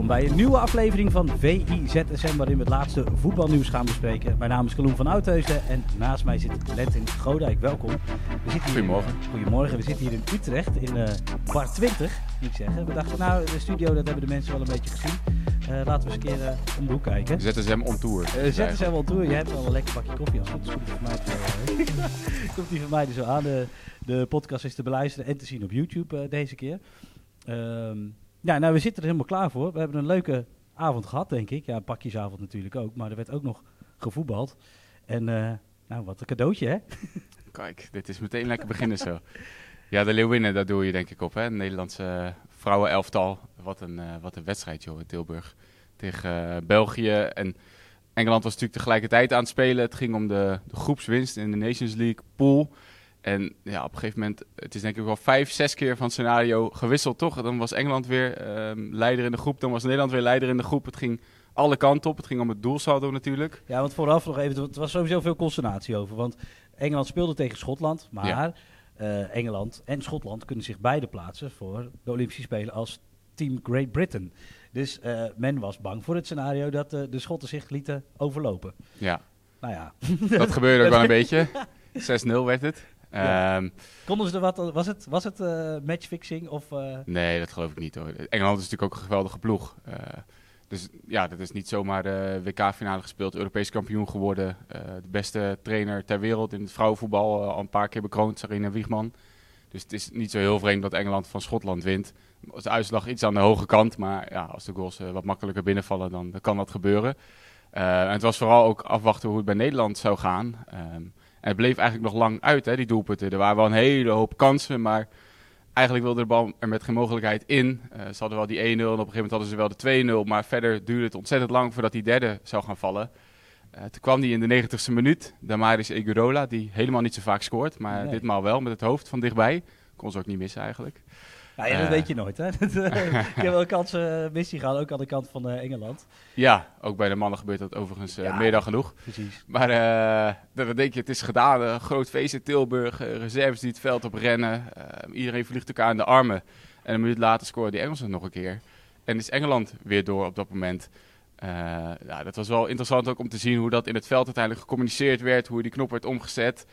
Welkom bij een nieuwe aflevering van VIZSM, waarin we het laatste voetbalnieuws gaan bespreken. Mijn naam is Kaloen van Oudheusden en naast mij zit Lentin Godijk. Welkom. We zitten hier Goedemorgen. In, goedemorgen. We zitten hier in Utrecht, in eh bar 20, moet ik zeggen. We dachten, nou, de studio, dat hebben de mensen wel een beetje gezien. Eh, laten we eens een keer eh, om de hoek kijken. ZSM on tour. Uh, zet eens even op toe. Je hebt al een lekker bakje koffie. Als goed is, komt die van mij, eh, komt die van mij er zo aan. De, de podcast is te beluisteren en te zien op YouTube eh, deze keer. Ehm, ja, nou, we zitten er helemaal klaar voor. We hebben een leuke avond gehad, denk ik. Ja, pakjesavond natuurlijk ook. Maar er werd ook nog gevoetbald. En eh, nou, wat een cadeautje, hè? Kijk, dit is meteen lekker beginnen zo. Ja, de Leeuwinnen, daar doe je denk ik op, hè? Nederlandse uh, vrouwenelftal. Wat een, uh, wat een wedstrijd, joh, in Tilburg. Tegen België. En Engeland was natuurlijk tegelijkertijd aan het spelen. Het ging om de, de groepswinst in de Nations League pool. En ja, op een gegeven moment, het is denk ik wel vijf, zes keer van het scenario gewisseld, toch? Dan was Engeland weer um, leider in de groep, dan was Nederland weer leider in de groep. Het ging alle kanten op. Het ging om het doelsaldo natuurlijk. Ja, want vooraf nog even, het was sowieso veel consternatie over. Want Engeland speelde tegen Schotland, maar ja. uh, Engeland en Schotland kunnen zich beide plaatsen voor de Olympische Spelen als Team Great Britain. Dus uh, men was bang voor het scenario dat uh, de Schotten zich lieten overlopen. Ja. Nou ja. Dat gebeurde ook wel een beetje. 6-0 werd het. Ja. Um, Konden ze er wat, was het, was het uh, matchfixing? Of, uh... Nee, dat geloof ik niet hoor. Engeland is natuurlijk ook een geweldige ploeg. Uh, dus ja, dat is niet zomaar de WK-finale gespeeld, Europees kampioen geworden. de beste trainer ter wereld in het vrouwenvoetbal, al een paar keer bekroond, Sarina Wiegman. Dus het is niet zo heel vreemd dat Engeland van Schotland wint. Als de uitslag iets aan de hoge kant, maar ja, als de goals wat makkelijker binnenvallen, dan, dan kan dat gebeuren. en het was vooral ook afwachten hoe het bij Nederland zou gaan. Um, en het bleef eigenlijk nog lang uit, hè, die doelpunten. Er waren wel een hele hoop kansen, maar eigenlijk wilde de bal er met geen mogelijkheid in. Uh, ze hadden wel die 1-0 en op een gegeven moment hadden ze wel de 2-0. Maar verder duurde het ontzettend lang voordat die derde zou gaan vallen. Uh, toen kwam die in de 90ste minuut, Damaris Egurola, die helemaal niet zo vaak scoort. Maar nee. ditmaal wel met het hoofd van dichtbij. Kon ze ook niet missen eigenlijk. Ja, ja dat uh, weet je nooit, hè? ik heb wel kansen uh, missie gehad, ook aan de kant van Engeland. Ja, ook bij de mannen gebeurt dat overigens ja, meer dan genoeg. Precies. Maar dan denk je, het is gedaan. Een groot feest in Tilburg, reserves die het veld op rennen. iedereen vliegt elkaar in de armen. En een minuut later scoren die Engelsen nog een keer. En is Engeland weer door op dat moment. ja, dat was wel interessant ook om te zien hoe dat in het veld uiteindelijk gecommuniceerd werd. Hoe die knop werd omgezet.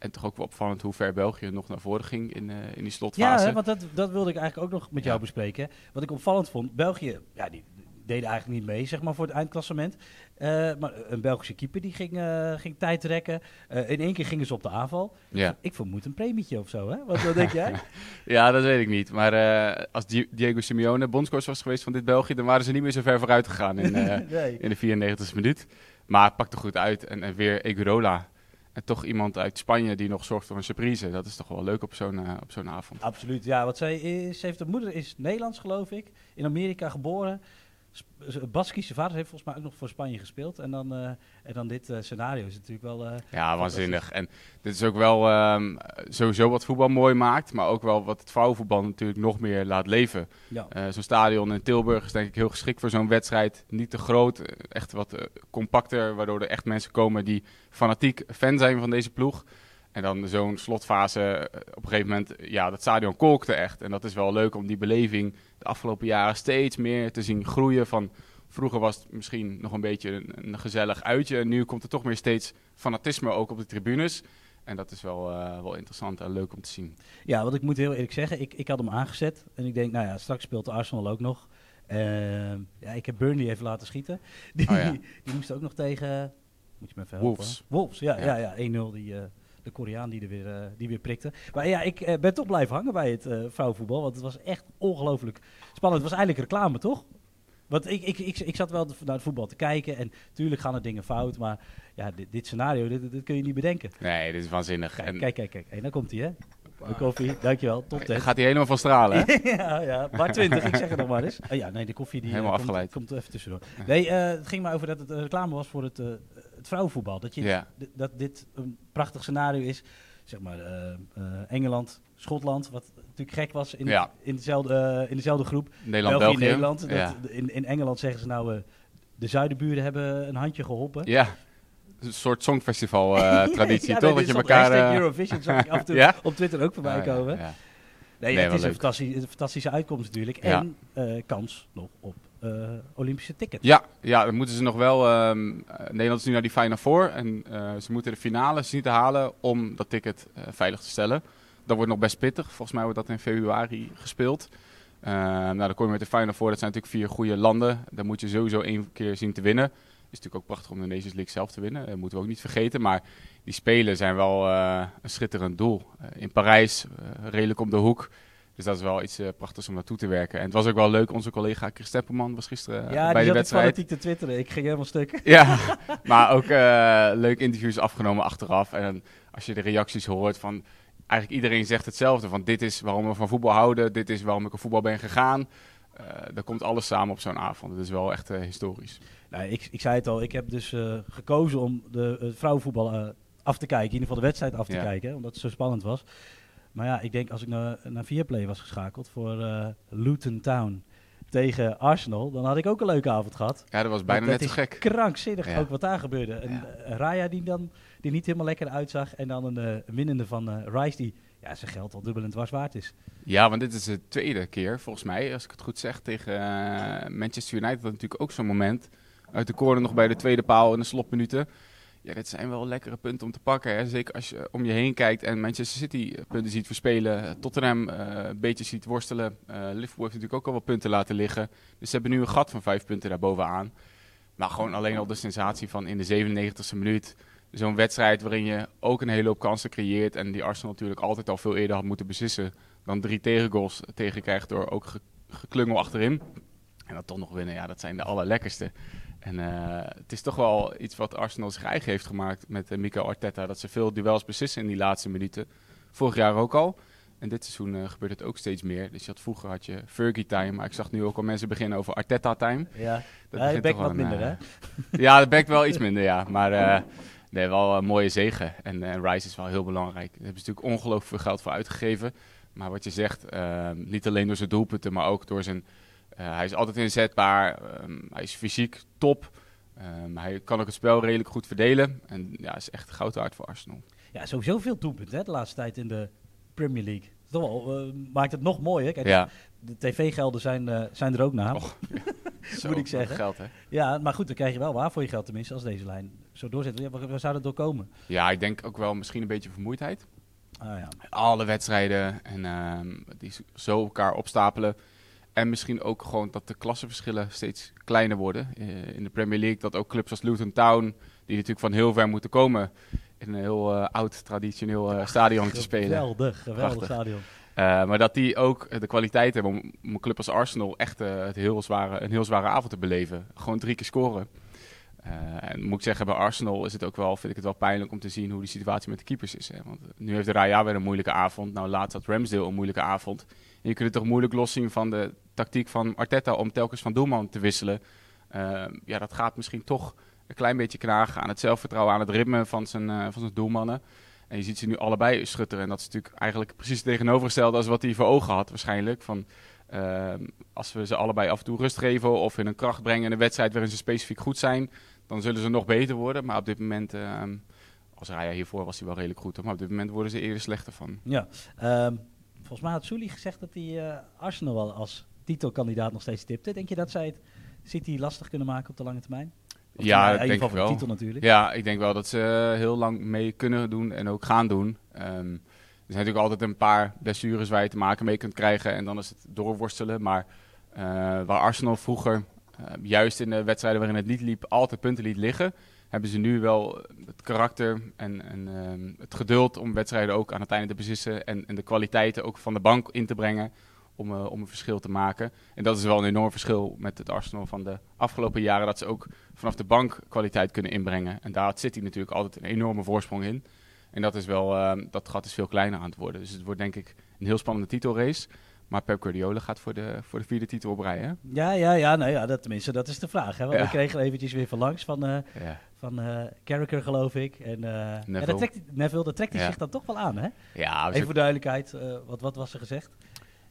En toch ook wel opvallend hoe ver België nog naar voren ging in, uh, in die slotfase. Ja, hè, want dat, dat wilde ik eigenlijk ook nog met jou ja. bespreken. Wat ik opvallend vond, België, ja, die deden eigenlijk niet mee, zeg maar, voor het eindklassement. Uh, maar een Belgische keeper die ging, uh, ging tijd rekken. In één keer gingen ze op de aanval. Ja. Ik vermoed een premietje of zo, hè? Wat, wat denk jij? ja, dat weet ik niet. Maar als Diego Simeone bondscoach was geweest van dit België, dan waren ze niet meer zo ver vooruit gegaan in, nee. in de 94e minuut. Maar het pakte goed uit. En, en weer Egurola. En toch iemand uit Spanje die nog zorgt voor een surprise. Dat is toch wel leuk op zo'n uh, op zo'n avond. Absoluut, ja. Want zij is, ze heeft een moeder, is Nederlands geloof ik. In Amerika geboren. Baskische vader heeft volgens mij ook nog voor Spanje gespeeld. En dan, uh, en dan dit uh, scenario is natuurlijk wel... Uh, ja, waanzinnig. En dit is ook wel um, sowieso wat voetbal mooi maakt. Maar ook wel wat het vrouwenvoetbal natuurlijk nog meer laat leven. Ja. zo'n stadion in Tilburg is denk ik heel geschikt voor zo'n wedstrijd. Niet te groot, echt wat compacter. Waardoor er echt mensen komen die fanatiek fan zijn van deze ploeg. En dan zo'n slotfase, op een gegeven moment, ja, dat stadion kolkte echt. En dat is wel leuk om die beleving de afgelopen jaren steeds meer te zien groeien. Van vroeger was het misschien nog een beetje een, een gezellig uitje. En nu komt er toch meer steeds fanatisme ook op de tribunes. En dat is wel, uh, wel interessant en leuk om te zien. Ja, want ik moet heel eerlijk zeggen, ik, ik had hem aangezet. En ik denk, nou ja, straks speelt Arsenal ook nog. Uh, ja, ik heb Burnley even laten schieten. Die, oh ja. die moest ook nog tegen... Moet je me even helpen? Wolves. Wolves, ja, ja. ja, ja 1-0 die... Uh, de Koreaan die er weer, uh, die weer prikte. Maar ja, ik uh, ben toch blijven hangen bij het uh, vrouwenvoetbal. Want het was echt ongelooflijk spannend. Het was eigenlijk reclame, toch? Want ik, ik, ik, ik zat wel naar het voetbal te kijken. En natuurlijk gaan er dingen fout. Maar ja, dit, dit scenario, dit, dit, kun je niet bedenken. Nee, dit is waanzinnig. Kijk, en... kijk, kijk. kijk. En dan komt hij, hè? Een koffie, dankjewel. Top Dan 10. gaat hij helemaal van stralen, hè? ja, ja, maar 20, ik zeg het nog maar eens. Oh ja, nee, de koffie die Helemaal eh, komt, afgeleid. komt er even tussendoor. Nee, eh, het ging maar over dat het reclame was voor het, eh, het vrouwenvoetbal. Dat, je, Ja. dat dit een prachtig scenario is. Zeg maar eh, eh, Engeland, Schotland, wat natuurlijk gek was in, Ja. in, dezelfde, eh, in dezelfde groep. Nederland, België, België. Nederland. Dat, ja. in, in Engeland zeggen ze nou, de zuidenburen hebben een handje geholpen. ja. Een soort songfestival traditie, Ja, toch? nee, Dat je elkaar... Eurovision zag ik af en toe Ja? op Twitter ook voorbij ja, komen. ja. Nee, Nee, het is een, fantastische, een fantastische uitkomst natuurlijk. En kans nog op Olympische ticket. Ja, ja, dan moeten ze nog wel. ehm, eh, Nederland is nu naar die Final Four. En eh, ze moeten de finale zien te halen om dat ticket eh, veilig te stellen. Dat wordt nog best pittig. Volgens mij wordt dat in februari gespeeld. Eh, nou, dan kom je met de Final Four. Dat zijn natuurlijk vier goede landen. Daar moet je sowieso één keer zien te winnen. is natuurlijk ook prachtig om de Nations League zelf te winnen. Dat moeten we ook niet vergeten. Maar die Spelen zijn wel eh, een schitterend doel. Eh, in Parijs, eh, redelijk om de hoek. Dus dat is wel iets eh, prachtigs om naartoe te werken. En het was ook wel leuk. Onze collega Chris Stepperman was gisteren eh, ja, bij die de wedstrijd. fanatiek te twitteren. Ik ging helemaal stuk. Ja, maar ook eh leuke interviews afgenomen achteraf. En als je de reacties hoort van... Eigenlijk iedereen zegt hetzelfde. Van dit is waarom we van voetbal houden. Dit is waarom ik op voetbal ben gegaan. Daar komt alles samen op zo'n avond. Het is wel echt historisch. Nou, ik, ik zei het al, ik heb dus gekozen om de, vrouwenvoetbal af te kijken. In ieder geval de wedstrijd af te Ja. kijken, omdat het zo spannend was. Maar ja, ik denk als ik naar, naar Viaplay was geschakeld voor eh, Luton Town tegen Arsenal, dan had ik ook een leuke avond gehad. Ja, dat was bijna Want net dat zo is gek. Krankzinnig Ja. ook wat daar gebeurde. Een Ja. eh, Raya die dan die niet helemaal lekker uitzag. En dan een eh, winnende van Rice die ja, zijn geld al dubbel en dwars waard is. Ja, want dit is de tweede keer, volgens mij, als ik het goed zeg, tegen Manchester United. Dat natuurlijk ook zo'n moment. Uit de corner nog bij de tweede paal in de slotminuten. Ja, dit zijn wel lekkere punten om te pakken. Zeker als je om je heen kijkt en Manchester City eh, punten ziet verspelen. Tottenham eh, een beetje ziet worstelen. Eh, Liverpool heeft natuurlijk ook al wat punten laten liggen. Dus ze hebben nu een gat van vijf punten daarbovenaan. Maar gewoon alleen al de sensatie van in de 97e minuut. Zo'n wedstrijd waarin je ook een hele hoop kansen creëert. En die Arsenal natuurlijk altijd al veel eerder had moeten beslissen. Dan drie tegengoals tegenkrijgt door ook ge- geklungel achterin. En dan toch nog winnen, ja, dat zijn de allerlekkerste. En eh, het is toch wel iets wat Arsenal zich eigen heeft gemaakt met uh, Mikel Arteta. Dat ze veel duels beslissen in die laatste minuten. Vorig jaar ook al. En dit seizoen eh, gebeurt het ook steeds meer. Dus je had, vroeger had je Fergie time. Maar ik zag nu ook al mensen beginnen over Arteta time. Ja, Dat begint bekt wat een, minder hè? ja, dat bekt wel iets minder, ja. Maar eh, nee, wel een mooie zegen. En Rice is wel heel belangrijk. Daar hebben ze natuurlijk ongelooflijk veel geld voor uitgegeven. Maar wat je zegt, niet alleen door zijn doelpunten, maar ook door zijn... eh, hij is altijd inzetbaar. ehm, hij is fysiek top. Ehm, hij kan ook het spel redelijk goed verdelen. En ja, is echt goud waard voor Arsenal. Ja, sowieso veel doelpunten hè, de laatste tijd in de Premier League. Toch wel, eh, maakt het nog mooier. Kijk, Ja, de tv-gelden zijn, eh, zijn er ook naar. Och, Zo, Moet ik zeggen. Geld, hè? Ja, maar goed, dan krijg je wel waar voor je geld tenminste als deze lijn zo doorzet. Ja, waar, waar zou dat door komen? Ja, ik denk ook wel misschien een beetje vermoeidheid. Ah ja. alle wedstrijden en ehm, die zo elkaar opstapelen. En misschien ook gewoon dat de klassenverschillen steeds kleiner worden. Eh, in de Premier League dat ook clubs als Luton Town, die natuurlijk van heel ver moeten komen, in een heel eh, oud traditioneel eh stadion te spelen. Geweldig, geweldig Prachtig. stadion. Maar dat die ook de kwaliteit hebben om, om een club als Arsenal echt het heel zware, een heel zware avond te beleven. Gewoon drie keer scoren. En moet ik zeggen, bij Arsenal is het ook wel, vind ik het wel pijnlijk om te zien hoe die situatie met de keepers is. Hè? Want nu heeft de Raya weer een moeilijke avond. Nou, laatst had Ramsdale een moeilijke avond. Je kunt het toch moeilijk loszien van de tactiek van Arteta om telkens van doelman te wisselen. Eh, ja, dat gaat misschien toch een klein beetje knagen aan het zelfvertrouwen, aan het ritme van zijn, eh, van zijn doelmannen. En je ziet ze nu allebei schutteren. En dat is natuurlijk eigenlijk precies het tegenovergestelde als wat hij voor ogen had waarschijnlijk. Van, ehm, als we ze allebei af en toe rust geven of in een kracht brengen in een wedstrijd waarin ze specifiek goed zijn, dan zullen ze nog beter worden. Maar op dit moment, ehm, als Raya hiervoor was hij wel redelijk goed, maar op dit moment worden ze eerder slechter van. Ja, ehm, volgens mij had Souli gezegd dat hij eh, Arsenal wel als titelkandidaat nog steeds tipte. Denk je dat zij het City lastig kunnen maken op de lange termijn? Of Ja, in dat ieder geval voor de titel natuurlijk. Ja, ik denk wel dat ze heel lang mee kunnen doen en ook gaan doen. Ehm, er zijn natuurlijk altijd een paar blessures waar je te maken mee kunt krijgen en dan is het doorworstelen. Maar eh, waar Arsenal vroeger, eh, juist in de wedstrijden waarin het niet liep, altijd punten liet liggen, hebben ze nu wel het karakter en, en ehm, het geduld om wedstrijden ook aan het einde te beslissen en, en de kwaliteiten ook van de bank in te brengen om, eh, om een verschil te maken. En dat is wel een enorm verschil met het Arsenal van de afgelopen jaren, dat ze ook vanaf de bank kwaliteit kunnen inbrengen. En daar had City natuurlijk altijd een enorme voorsprong in. En dat, is wel, ehm, dat gat is veel kleiner aan het worden. Dus het wordt denk ik een heel spannende titelrace. Maar Pep Guardiola gaat voor de, voor de vierde titel op rij, hè? Ja, ja, ja, nou ja, dat, tenminste, dat is de vraag. Hè? Want Ja. we kregen er eventjes weer van langs van, eh Ja. Van Carragher, geloof ik. En, eh en Neville. dat trekt, hij- Neville, dat trekt hij Ja. zich dan toch wel aan, hè? Ja, Even voor duidelijkheid, eh, wat, wat was er gezegd?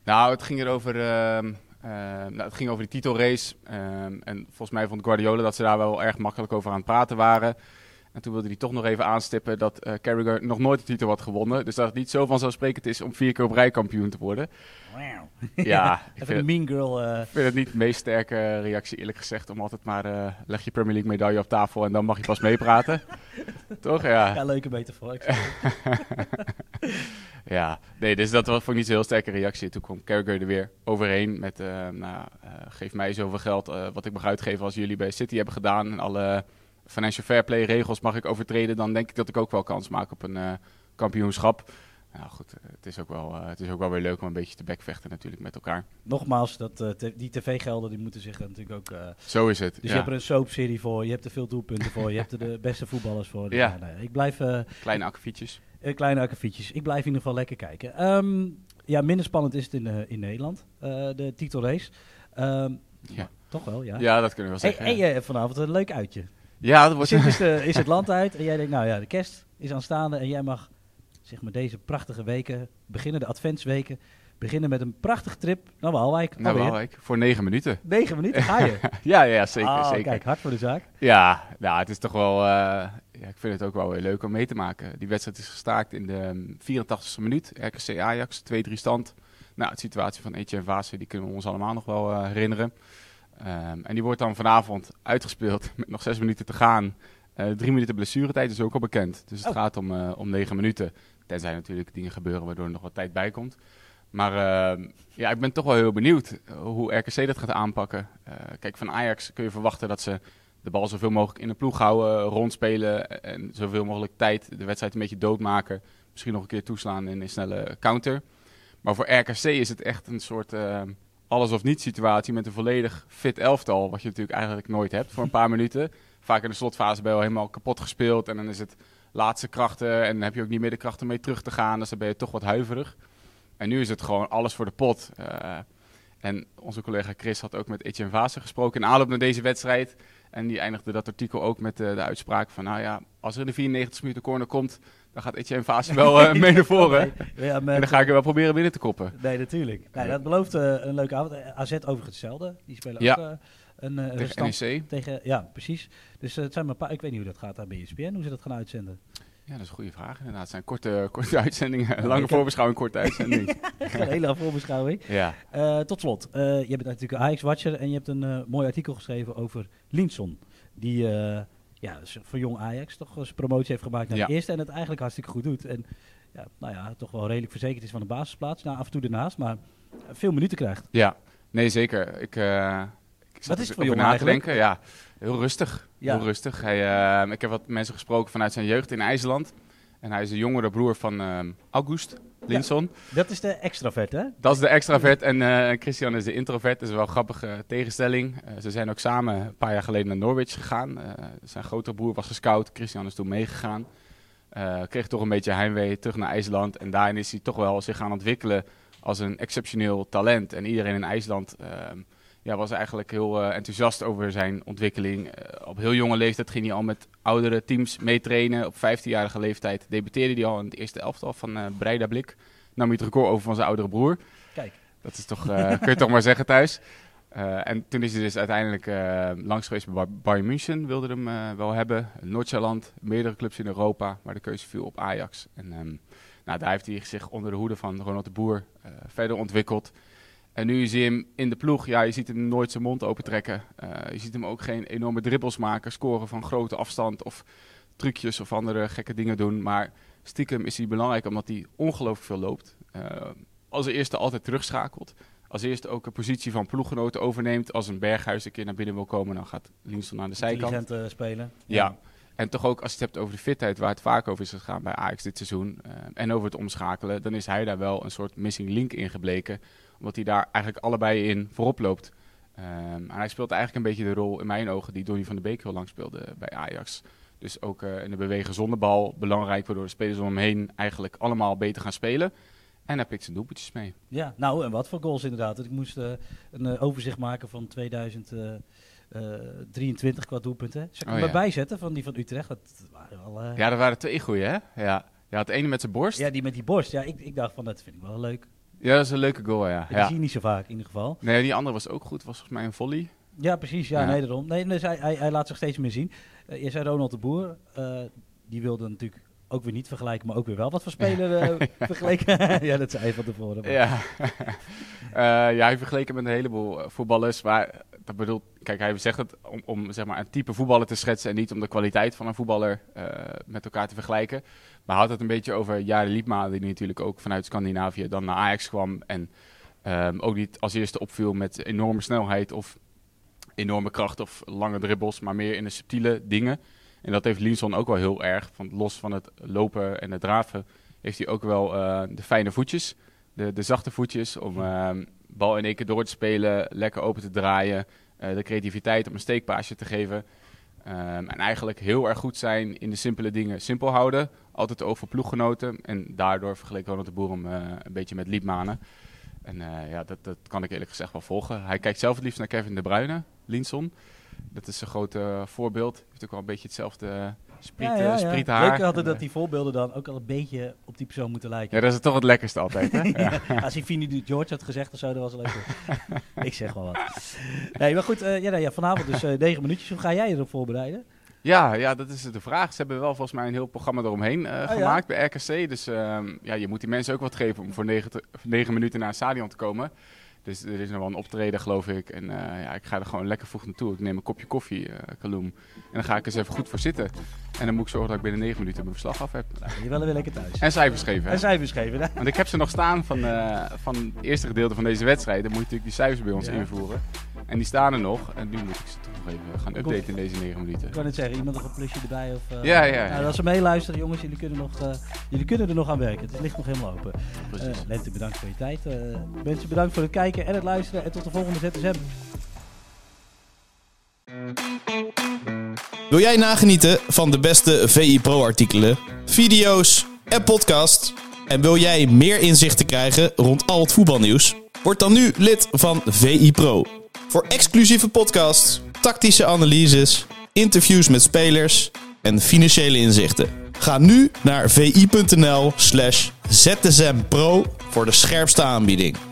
Nou, het ging erover. ehm eh, nou, het ging over die titelrace. ehm, en volgens mij vond Guardiola dat ze daar wel erg makkelijk over aan het praten waren. En toen wilde hij toch nog even aanstippen dat eh Carragher nog nooit de titel had gewonnen. Dus dat het niet zo vanzelfsprekend is om vier keer op rij kampioen te worden. Ja, ik Even vind, een mean girl. ik vind het niet de meest sterke reactie eerlijk gezegd. Om altijd maar, eh, leg je Premier League medaille op tafel en dan mag je pas meepraten. Toch? Ja. ja, leuke metafoor. Ja, nee, dus dat was, vond ik niet zo'n heel sterke reactie. Toen kwam Carragher er weer overheen met, nou, geef mij zoveel geld wat ik mag uitgeven als jullie bij City hebben gedaan. En alle financial fair play regels mag ik overtreden. Dan denk ik dat ik ook wel kans maak op een eh, kampioenschap. Nou goed, eh, het is, ook wel, eh, het is ook wel weer leuk om een beetje te bekvechten natuurlijk met elkaar. Nogmaals, dat, te- die tv-gelden die moeten zich natuurlijk ook... Zo is het. dus ja. je hebt er een soapserie voor, je hebt er veel doelpunten voor, je hebt er de beste voetballers voor. Dus Ja. nee, ik blijf... Kleine akkefietjes. Kleine akkefietjes. Ik blijf in ieder geval lekker kijken. Ehm, ja, minder spannend is het in, in Nederland, de titelrace. Ehm, Ja. Toch wel, ja. Ja, dat kunnen we wel zeggen. en hebt vanavond een leuk uitje. Ja, dat wordt de, is het land uit en jij denkt, nou ja, de kerst is aanstaande en jij mag zeg maar deze prachtige weken beginnen, de adventsweken, beginnen met een prachtige trip naar Waalwijk. nou, Alweer. voor negen minuten. Negen minuten ga je. Ja, ja, zeker. Oh, zeker. Kijk, hard voor de zaak. Ja, nou, het is toch wel. eh, ja, ik vind het ook wel weer leuk om mee te maken. Die wedstrijd is gestaakt in de mm, 84e minuut. RKC Ajax, 2-3 stand. Nou, de situatie van Etienne Vase, die kunnen we ons allemaal nog wel eh, herinneren. Ehm, en die wordt dan vanavond uitgespeeld met nog zes minuten te gaan. Eh, drie minuten blessuretijd is ook al bekend. Dus het Oh. gaat om, eh, om negen minuten. Tenzij natuurlijk dingen gebeuren waardoor er nog wat tijd bij komt. Maar ehm, ja, ik ben toch wel heel benieuwd eh, hoe RKC dat gaat aanpakken. Kijk, van Ajax kun je verwachten dat ze de bal zoveel mogelijk in de ploeg houden, rondspelen en zoveel mogelijk tijd de wedstrijd een beetje doodmaken. Misschien nog een keer toeslaan in een snelle counter. Maar voor RKC is het echt een soort eh, alles of niet situatie met een volledig fit elftal. Wat je natuurlijk eigenlijk nooit hebt voor een paar minuten. Vaak in de slotfase ben je al helemaal kapot gespeeld en dan is het laatste krachten en dan heb je ook niet meer de krachten mee terug te gaan. Dus dan ben je toch wat huiverig. En nu is het gewoon alles voor de pot. Eh, en onze collega Chris had ook met Etienne Vaassen gesproken in aanloop naar deze wedstrijd. En die eindigde dat artikel ook met eh, de uitspraak van, nou ja, als er in de 94 minuten corner komt, dan gaat Etienne Vaassen wel eh, mee naar voren. Ja, En dan ga ik er wel proberen binnen te koppen. Nee, natuurlijk. Nee, dat belooft eh, een leuke avond. Eh, AZ overigens hetzelfde. Die spelen Ja. ook een Tegen NEC. tegen. Ja, precies. Dus het zijn maar een paar. Ik weet niet hoe dat gaat daar bij ESPN, hoe ze dat gaan uitzenden. Ja, dat is een goede vraag inderdaad. Het zijn korte, korte uitzendingen. Lange voorbeschouwing, korte uitzending. een hele voorbeschouwing. ja. Tot slot, je bent natuurlijk een Ajax-watcher en je hebt een mooi artikel geschreven over Linson. Die ja, dus voor jong Ajax toch eens promotie heeft gemaakt naar Ja. de eerste en het eigenlijk hartstikke goed doet. En ja, nou ja, toch wel redelijk verzekerd is van de basisplaats. Nou, af en toe ernaast, maar veel minuten krijgt. ja, nee zeker. Ik, eh ik zat Wat is er het voor jongen na te denken. Ja, heel rustig. Ja. Heel rustig. Hij, eh, ik heb wat mensen gesproken vanuit zijn jeugd in IJsland. En hij is de jongere broer van ehm, August Linson. Dat is de extravert, hè? Dat is de extravert en eh, Christian is de introvert. Dat is wel een grappige tegenstelling. Eh, ze zijn ook samen een paar jaar geleden naar Norwich gegaan. Eh, zijn grotere broer was gescout. Christian is toen meegegaan. Kreeg toch een beetje heimwee terug naar IJsland. En daarin is hij toch wel zich gaan ontwikkelen als een exceptioneel talent. En iedereen in IJsland ehm, ja, was eigenlijk heel eh, enthousiast over zijn ontwikkeling. Eh, op heel jonge leeftijd ging hij al met oudere teams meetrainen. Op 15-jarige leeftijd debuteerde hij al in het eerste elftal van eh Breida Blik. Nam hij het record over van zijn oudere broer. Kijk. Dat is toch, kun je toch maar zeggen thuis. En toen is hij dus uiteindelijk langs geweest bij Bayern München, wilde hem wel hebben. Noord-Zeeland, meerdere clubs in Europa, maar de keuze viel op Ajax. En ehm, nou, daar heeft hij zich onder de hoede van Ronald de Boer verder ontwikkeld. En nu zie je hem in de ploeg, ja, je ziet hem nooit zijn mond opentrekken. Eh je ziet hem ook geen enorme dribbels maken, scoren van grote afstand of trucjes of andere gekke dingen doen. Maar stiekem is hij belangrijk omdat hij ongelooflijk veel loopt. Eh, als eerste altijd terugschakelt. Als eerste ook een positie van ploeggenoten overneemt. Als een Berghuis een keer naar binnen wil komen, dan gaat Linsson aan de zijkant. Intelligent eh, spelen. Ja. En toch ook als je het hebt over de fitheid, waar het vaak over is gegaan bij Ajax dit seizoen. en over het omschakelen, dan is hij daar wel een soort missing link in gebleken. Omdat hij daar eigenlijk allebei in voorop loopt. Ehm, en hij speelt eigenlijk een beetje de rol in mijn ogen die Donny van de Beek heel lang speelde bij Ajax. Dus ook uh, in de bewegen zonder bal belangrijk, waardoor de spelers om hem heen eigenlijk allemaal beter gaan spelen. En hij pikt zijn doelpuntjes mee. Ja, nou en wat voor goals inderdaad. Ik moest uh, een overzicht maken van 2023 qua doelpunten. Zal ik oh, hem ja. zetten van die van Utrecht? Dat waren wel, ja, er waren twee goeie hè? Ja. Ja, het ene met zijn borst. Ja, die met die borst. Ja, ik, ik dacht van, dat vind ik wel leuk. Ja, dat is een leuke goal, ja. Die zie je niet zo vaak, in ieder geval. Nee, die andere was ook goed. Was volgens mij een volley. Ja, precies. Ja, nee, daarom. Nee, dus hij, hij, hij, laat zich steeds meer zien. Uh, je zei Ronald de Boer. Uh, die wilde natuurlijk ook weer niet vergelijken, maar ook weer wel wat voor speler uh, vergeleken. ja, dat zei hij van tevoren. Maar. Ja. ja, hij vergeleken met een heleboel voetballers. Maar dat bedoelt, kijk, hij zegt het om, om zeg maar, een type voetballer te schetsen en niet om de kwaliteit van een voetballer met elkaar te vergelijken. Maar had het een beetje over Jari Liepma, die natuurlijk ook vanuit Scandinavië dan naar Ajax kwam. En um, ook niet als eerste opviel met enorme snelheid of enorme kracht of lange dribbels, maar meer in de subtiele dingen. En dat heeft Linson ook wel heel erg. Van, los van het lopen en het draven heeft hij ook wel uh, de fijne voetjes. De, de zachte voetjes om uh, bal in één keer door te spelen, lekker open te draaien. Uh, de creativiteit om een steekpaasje te geven. Um, en eigenlijk heel erg goed zijn in de simpele dingen simpel houden. Altijd over ploeggenoten. En daardoor vergeleek Ronald de Boer uh, een beetje met Liepmanen. En uh, ja, dat, dat kan ik eerlijk gezegd wel volgen. Hij kijkt zelf het liefst naar Kevin de Bruyne, Linson. Dat is groot uh, voorbeeld. Heeft ook wel een beetje hetzelfde spriet, ja, ja, ja. haar. Leuk hadden dat die voorbeelden dan ook al een beetje op die persoon moeten lijken. Ja, dat is toch het lekkerste altijd, hè? ja. Als hij Vini George had gezegd of zo, dat was leuk. ik zeg wel wat. Nee, maar goed, uh, ja, nou ja, vanavond dus uh, negen minuutjes. Hoe ga jij erop voorbereiden? Ja, ja, dat is de vraag. Ze hebben wel volgens mij een heel programma eromheen uh, oh, gemaakt bij RKC. Dus uh, ja, je moet die mensen ook wat geven om voor negen, negen minuten naar een stadion te komen. Dus er is nog wel een optreden, geloof ik. En uh, ja, ik ga er gewoon lekker vroeg naartoe. Ik neem een kopje koffie, uh, Kaloem. En dan ga ik eens even goed voor zitten. En dan moet ik zorgen dat ik binnen 9 minuten mijn verslag af heb. Nou, je wil weer lekker thuis. En cijfers geven. En cijfers geven, hè? Want ik heb ze nog staan van, uh, van het eerste gedeelte van deze wedstrijd. Dan moet je natuurlijk die cijfers bij ons ja. invoeren. En die staan er nog. En nu moet ik ze nog even gaan updaten in deze 9 minuten. Ik kan het zeggen, iemand nog een plusje erbij? Of, uh, ja, ja. Nou, als ze meeluisteren, jongens, jullie kunnen, nog, uh, jullie kunnen er nog aan werken. Het ligt nog helemaal open. Uh, Lente, bedankt voor je tijd. mensen, bedankt voor het kijken en het luisteren. En tot de volgende ZSM. Wil jij nagenieten van de beste VI Pro artikelen, video's en podcast? En wil jij meer inzichten krijgen rond al het voetbalnieuws? Word dan nu lid van VI Pro. Voor exclusieve podcasts, tactische analyses, interviews met spelers en financiële inzichten. Ga nu naar vi.nl slash zsmpro voor de scherpste aanbieding.